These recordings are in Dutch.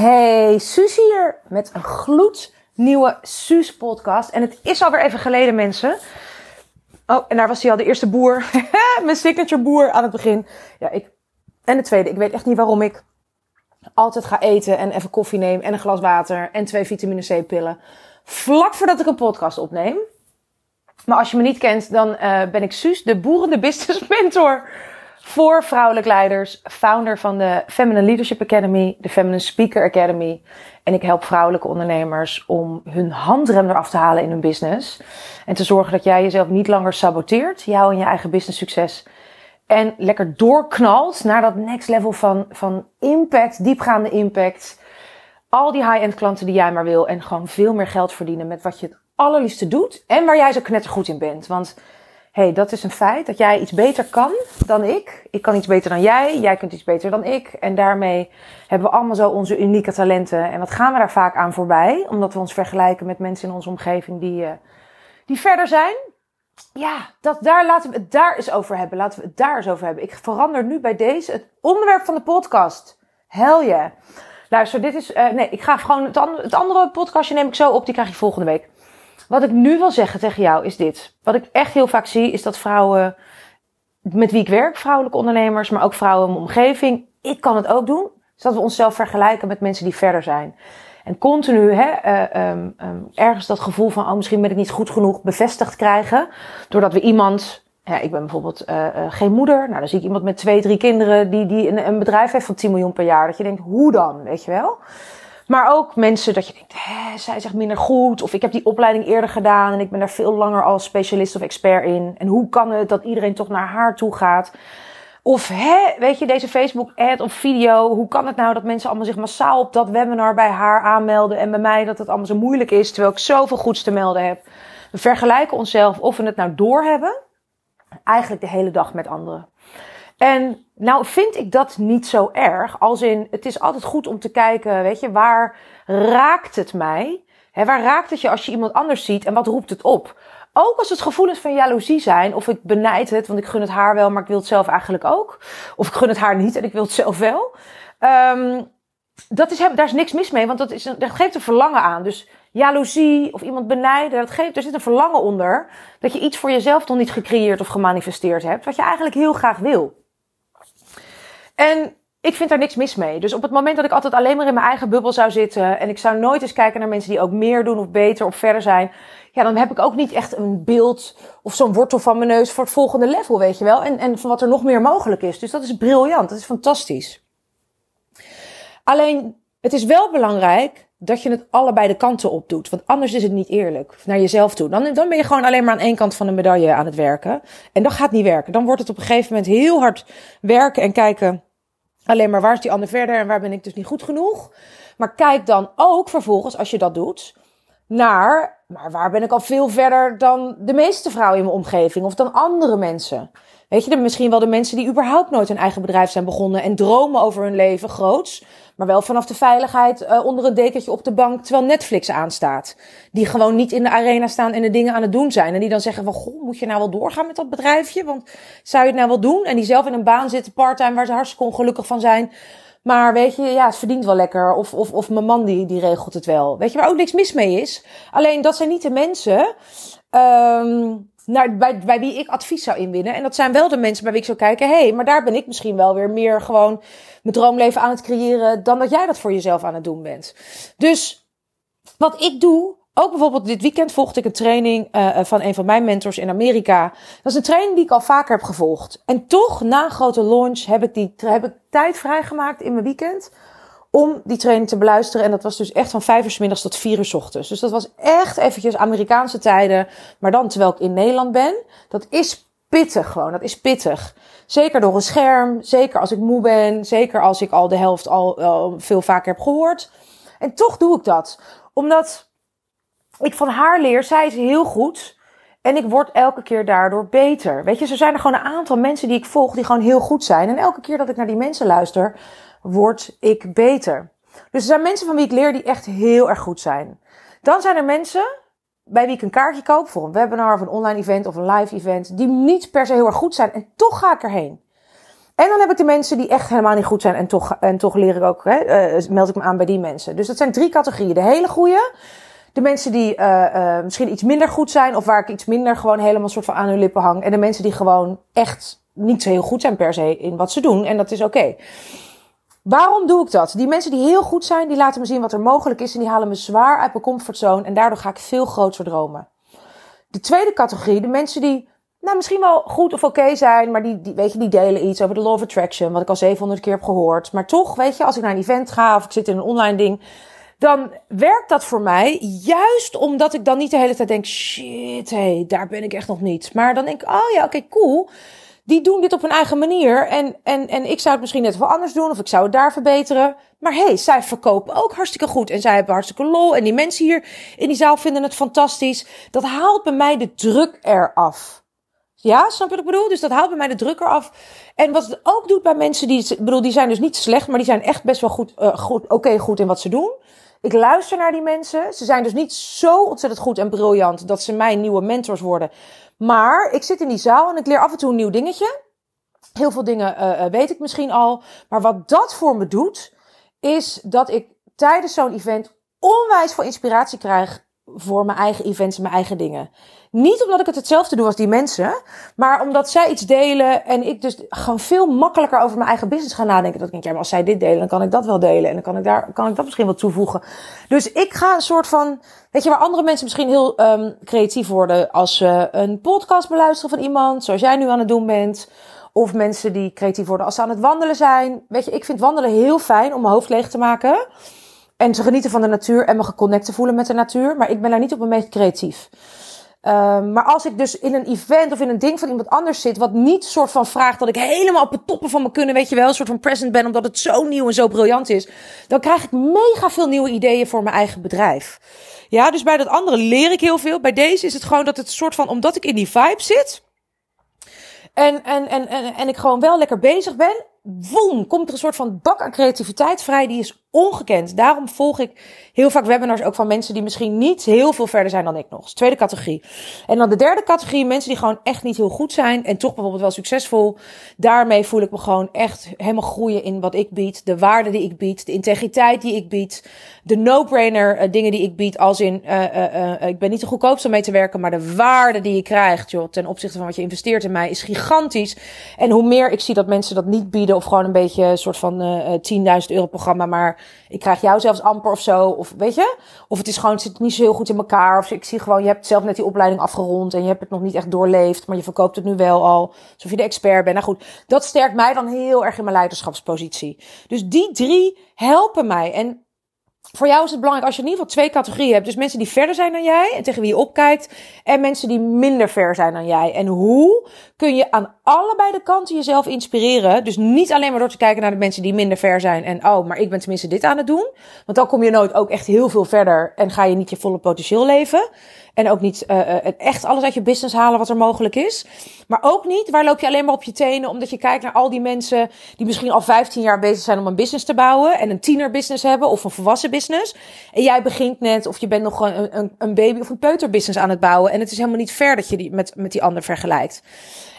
Hey, Suus hier met een gloednieuwe Suus podcast. En het is alweer even geleden mensen. Oh, en daar was hij al, de eerste boer. Mijn signature boer aan het begin. Ja, ik... En de tweede, ik weet echt niet waarom ik altijd ga eten en even koffie neem en een glas water en twee vitamine C pillen. Vlak voordat ik een podcast opneem. Maar als je me niet kent, dan uh, ben ik Suus, de boerende business mentor voor vrouwelijk leiders, founder van de Feminine Leadership Academy, de Feminine Speaker Academy. En ik help vrouwelijke ondernemers om hun handrem eraf te halen in hun business. En te zorgen dat jij jezelf niet langer saboteert, jou en je eigen business succes. En lekker doorknalt naar dat next level van, van impact, diepgaande impact. Al die high-end klanten die jij maar wil. En gewoon veel meer geld verdienen met wat je het allerliefste doet. En waar jij zo knettergoed in bent. Want hey, dat is een feit. Dat jij iets beter kan dan ik. Ik kan iets beter dan jij. Jij kunt iets beter dan ik. En daarmee hebben we allemaal zo onze unieke talenten. En wat gaan we daar vaak aan voorbij? Omdat we ons vergelijken met mensen in onze omgeving die, uh, die verder zijn. Ja, dat, daar laten we het daar eens over hebben. Laten we het daar eens over hebben. Ik verander nu bij deze het onderwerp van de podcast. Hel yeah. Luister, dit is. Uh, nee, ik ga gewoon het, an het andere podcastje neem ik zo op. Die krijg je volgende week. Wat ik nu wil zeggen tegen jou is dit. Wat ik echt heel vaak zie, is dat vrouwen met wie ik werk, vrouwelijke ondernemers, maar ook vrouwen in mijn omgeving, ik kan het ook doen. Dus dat we onszelf vergelijken met mensen die verder zijn. En continu hè, uh, um, um, ergens dat gevoel van, oh, misschien ben ik niet goed genoeg bevestigd krijgen. Doordat we iemand, ja, ik ben bijvoorbeeld uh, uh, geen moeder. Nou, dan zie ik iemand met twee, drie kinderen die, die een, een bedrijf heeft van 10 miljoen per jaar. Dat je denkt, hoe dan, weet je wel? Maar ook mensen dat je denkt, hè, zij zegt minder goed. Of ik heb die opleiding eerder gedaan en ik ben daar veel langer als specialist of expert in. En hoe kan het dat iedereen toch naar haar toe gaat? Of hè, weet je, deze Facebook-ad of video. Hoe kan het nou dat mensen allemaal zich massaal op dat webinar bij haar aanmelden. En bij mij dat het allemaal zo moeilijk is, terwijl ik zoveel goeds te melden heb. We vergelijken onszelf of we het nou doorhebben. Eigenlijk de hele dag met anderen. En nou vind ik dat niet zo erg. Als in, het is altijd goed om te kijken, weet je, waar raakt het mij? He, waar raakt het je als je iemand anders ziet en wat roept het op? Ook als het gevoelens van jaloezie zijn, of ik benijd het, want ik gun het haar wel, maar ik wil het zelf eigenlijk ook. Of ik gun het haar niet en ik wil het zelf wel. Um, dat is, daar is niks mis mee, want dat, is dat geeft een verlangen aan. Dus jaloezie of iemand benijden, dat geeft, er zit een verlangen onder. Dat je iets voor jezelf nog niet gecreëerd of gemanifesteerd hebt, wat je eigenlijk heel graag wil. En ik vind daar niks mis mee. Dus op het moment dat ik altijd alleen maar in mijn eigen bubbel zou zitten en ik zou nooit eens kijken naar mensen die ook meer doen of beter of verder zijn, ja, dan heb ik ook niet echt een beeld of zo'n wortel van mijn neus voor het volgende level, weet je wel. En, en van wat er nog meer mogelijk is. Dus dat is briljant, dat is fantastisch. Alleen, het is wel belangrijk dat je het allebei de kanten op doet. Want anders is het niet eerlijk naar jezelf toe. Dan, dan ben je gewoon alleen maar aan één kant van de medaille aan het werken. En dat gaat niet werken. Dan wordt het op een gegeven moment heel hard werken en kijken. Alleen maar waar is die ander verder en waar ben ik dus niet goed genoeg. Maar kijk dan ook vervolgens, als je dat doet, naar, maar waar ben ik al veel verder dan de meeste vrouwen in mijn omgeving of dan andere mensen. Weet je, misschien wel de mensen die überhaupt nooit een eigen bedrijf zijn begonnen en dromen over hun leven groots. Maar wel vanaf de veiligheid uh, onder een dekentje op de bank terwijl Netflix aanstaat. Die gewoon niet in de arena staan en de dingen aan het doen zijn. En die dan zeggen van, goh, moet je nou wel doorgaan met dat bedrijfje? Want zou je het nou wel doen? En die zelf in een baan zitten, parttime, waar ze hartstikke ongelukkig van zijn. Maar weet je, ja, het verdient wel lekker. Of, of, of mijn man die, die regelt het wel. Weet je, waar ook niks mis mee is. Alleen dat zijn niet de mensen um, naar, bij, wie ik advies zou inwinnen. En dat zijn wel de mensen bij wie ik zou kijken, hé, hey, maar daar ben ik misschien wel weer meer gewoon mijn droomleven aan het creëren dan dat jij dat voor jezelf aan het doen bent. Dus wat ik doe, ook bijvoorbeeld dit weekend volgde ik een training uh, van een van mijn mentors in Amerika. Dat is een training die ik al vaker heb gevolgd. En toch, na een grote launch, heb ik, die, heb ik tijd vrijgemaakt in mijn weekend om die training te beluisteren. En dat was dus echt van vijf uur s middags tot vier uur s ochtends. Dus dat was echt eventjes Amerikaanse tijden. Maar dan terwijl ik in Nederland ben. Dat is pittig gewoon. Dat is pittig. Zeker door een scherm. Zeker als ik moe ben. Zeker als ik al de helft al, al veel vaker heb gehoord. En toch doe ik dat. Omdat ik van haar leer. Zij is heel goed. En ik word elke keer daardoor beter. Weet je, er zijn er gewoon een aantal mensen die ik volg die gewoon heel goed zijn. En elke keer dat ik naar die mensen luister, word ik beter. Dus er zijn mensen van wie ik leer die echt heel erg goed zijn. Dan zijn er mensen bij wie ik een kaartje koop voor een webinar of een online event of een live event, die niet per se heel erg goed zijn en toch ga ik erheen. En dan heb ik de mensen die echt helemaal niet goed zijn. En toch, en toch leer ik ook, hè, uh, meld ik me aan bij die mensen. Dus dat zijn drie categorieën. De hele goede. De mensen die uh, uh, misschien iets minder goed zijn. Of waar ik iets minder gewoon helemaal soort van aan hun lippen hang. En de mensen die gewoon echt niet zo heel goed zijn per se in wat ze doen. En dat is oké. Waarom doe ik dat? Die mensen die heel goed zijn, die laten me zien wat er mogelijk is. En die halen me zwaar uit mijn comfortzone. En daardoor ga ik veel groter dromen. De tweede categorie, de mensen die nou, misschien wel goed of oké zijn, maar die, die, weet je, die delen iets over de law of attraction, wat ik al 700 keer heb gehoord. Maar toch, weet je, als ik naar een event ga of ik zit in een online ding, dan werkt dat voor mij juist omdat ik dan niet de hele tijd denk, shit, hé, hey, daar ben ik echt nog niet. Maar dan denk ik, oh ja, oké, cool. Die doen dit op hun eigen manier. En, en, en ik zou het misschien net wel anders doen. Of ik zou het daar verbeteren. Maar hé, hey, zij verkopen ook hartstikke goed. En zij hebben hartstikke lol. En die mensen hier in die zaal vinden het fantastisch. Dat haalt bij mij de druk eraf. Ja, snap je wat ik bedoel? Dus dat haalt bij mij de druk eraf. En wat het ook doet bij mensen die, ik bedoel, die zijn dus niet slecht, maar die zijn echt best wel goed, uh, goed oké goed in wat ze doen. Ik luister naar die mensen. Ze zijn dus niet zo ontzettend goed en briljant dat ze mijn nieuwe mentors worden. Maar ik zit in die zaal en ik leer af en toe een nieuw dingetje. Heel veel dingen uh, weet ik misschien al. Maar wat dat voor me doet, is dat ik tijdens zo'n event onwijs veel inspiratie krijg voor mijn eigen events en mijn eigen dingen. Niet omdat ik het hetzelfde doe als die mensen, maar omdat zij iets delen en ik dus gewoon veel makkelijker over mijn eigen business ga nadenken. Dat ik denk, ja, maar als zij dit delen, dan kan ik dat wel delen en dan kan ik daar, kan ik dat misschien wel toevoegen. Dus ik ga een soort van, weet je, waar andere mensen misschien heel um, creatief worden als ze een podcast beluisteren van iemand, zoals jij nu aan het doen bent. Of mensen die creatief worden als ze aan het wandelen zijn. Weet je, ik vind wandelen heel fijn om mijn hoofd leeg te maken. En te genieten van de natuur en me geconnect te voelen met de natuur. Maar ik ben daar niet op mijn meest creatief. Um, maar als ik dus in een event of in een ding van iemand anders zit, wat niet soort van vraagt dat ik helemaal op het toppen van me kunnen, weet je wel, een soort van present ben, omdat het zo nieuw en zo briljant is, dan krijg ik mega veel nieuwe ideeën voor mijn eigen bedrijf. Ja, dus bij dat andere leer ik heel veel. Bij deze is het gewoon dat het een soort van, omdat ik in die vibe zit, en, en, en, en, en ik gewoon wel lekker bezig ben, woem, komt er een soort van bak aan creativiteit vrij. Die is ongekend. Daarom volg ik heel vaak webinars ook van mensen die misschien niet heel veel verder zijn dan ik nog. tweede categorie. En dan de derde categorie, mensen die gewoon echt niet heel goed zijn en toch bijvoorbeeld wel succesvol. Daarmee voel ik me gewoon echt helemaal groeien in wat ik bied. De waarde die ik bied, de integriteit die ik bied. De no-brainer uh, dingen die ik bied. Als in, uh, uh, ik ben niet de goedkoopste om mee te werken, maar de waarde die je krijgt joh, ten opzichte van wat je investeert in mij is gigantisch. En hoe meer ik zie dat mensen dat niet bieden of gewoon een beetje een soort van 10.000 euro programma, maar ik krijg jou zelfs amper of zo. Of weet je? Of het is gewoon, zit niet zo heel goed in elkaar. Of ik zie gewoon, je hebt zelf net die opleiding afgerond en je hebt het nog niet echt doorleefd. Maar je verkoopt het nu wel al. Alsof je de expert bent. Nou goed, dat sterkt mij dan heel erg in mijn leiderschapspositie. Dus die drie helpen mij. En voor jou is het belangrijk als je in ieder geval twee categorieën hebt. Dus mensen die verder zijn dan jij en tegen wie je opkijkt. En mensen die minder ver zijn dan jij. En hoe kun je aan allebei de kanten jezelf inspireren? Dus niet alleen maar door te kijken naar de mensen die minder ver zijn. En oh, maar ik ben tenminste dit aan het doen. Want dan kom je nooit ook echt heel veel verder. En ga je niet je volle potentieel leven. En ook niet uh, echt alles uit je business halen wat er mogelijk is. Maar ook niet, waar loop je alleen maar op je tenen omdat je kijkt naar al die mensen die misschien al 15 jaar bezig zijn om een business te bouwen. En een tienerbusiness hebben of een volwassen business. En jij begint net of je bent nog een, een, een baby of een peuterbusiness aan het bouwen. En het is helemaal niet ver dat je die met, met die ander vergelijkt.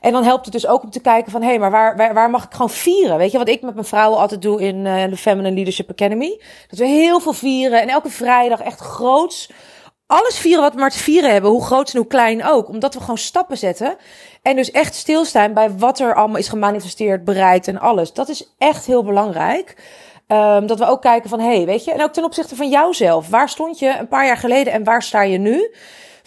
En dan helpt het dus ook om te kijken van, hé, hey, maar waar, waar, waar mag ik gewoon vieren? Weet je, wat ik met mijn vrouwen altijd doe in uh, de Feminine Leadership Academy. Dat we heel veel vieren en elke vrijdag echt groots alles vieren wat we maar te vieren hebben, hoe groot en hoe klein ook. Omdat we gewoon stappen zetten. En dus echt stilstaan bij wat er allemaal is gemanifesteerd, bereikt en alles. Dat is echt heel belangrijk. Um, dat we ook kijken van, hé, hey, weet je, en ook ten opzichte van jouzelf. Waar stond je een paar jaar geleden en waar sta je nu?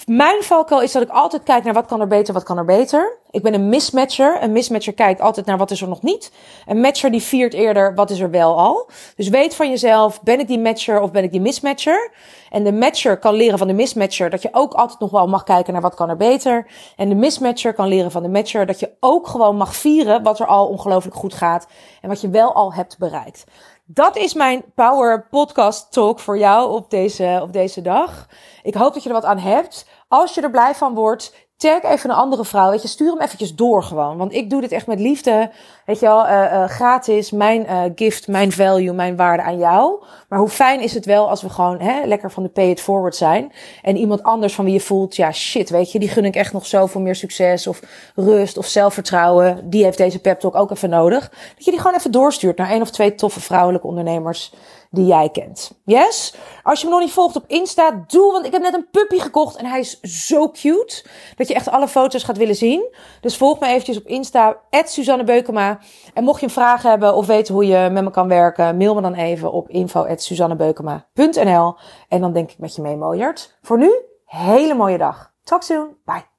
Mijn valkuil is dat ik altijd kijk naar wat kan er beter, wat kan er beter. Ik ben een mismatcher. Een mismatcher kijkt altijd naar wat is er nog niet. Een matcher die viert eerder wat is er wel al. Dus weet van jezelf, ben ik die matcher of ben ik die mismatcher? En de matcher kan leren van de mismatcher dat je ook altijd nog wel mag kijken naar wat kan er beter. En de mismatcher kan leren van de matcher dat je ook gewoon mag vieren wat er al ongelooflijk goed gaat. En wat je wel al hebt bereikt. Dat is mijn Power Podcast Talk voor jou op deze, op deze dag. Ik hoop dat je er wat aan hebt. Als je er blij van wordt, tag even een andere vrouw. Weet je, stuur hem eventjes door gewoon. Want ik doe dit echt met liefde. weet je wel, uh, uh, gratis, mijn uh, gift, mijn value, mijn waarde aan jou. Maar hoe fijn is het wel als we gewoon hè, lekker van de pay it forward zijn. En iemand anders van wie je voelt, ja shit, weet je, die gun ik echt nog zoveel meer succes of rust of zelfvertrouwen. Die heeft deze pep talk ook even nodig. Dat je die gewoon even doorstuurt naar één of twee toffe vrouwelijke ondernemers die jij kent. Yes? Als je me nog niet volgt op Insta, doe, want ik heb net een puppy gekocht en hij is zo cute dat je echt alle foto's gaat willen zien. Dus volg me eventjes op Insta, Suzanne Beukema. En mocht je een vraag hebben of weten hoe je met me kan werken, mail me dan even op info.suzannebeukema.nl en dan denk ik met je mee, Voor nu, hele mooie dag. Talk soon. Bye.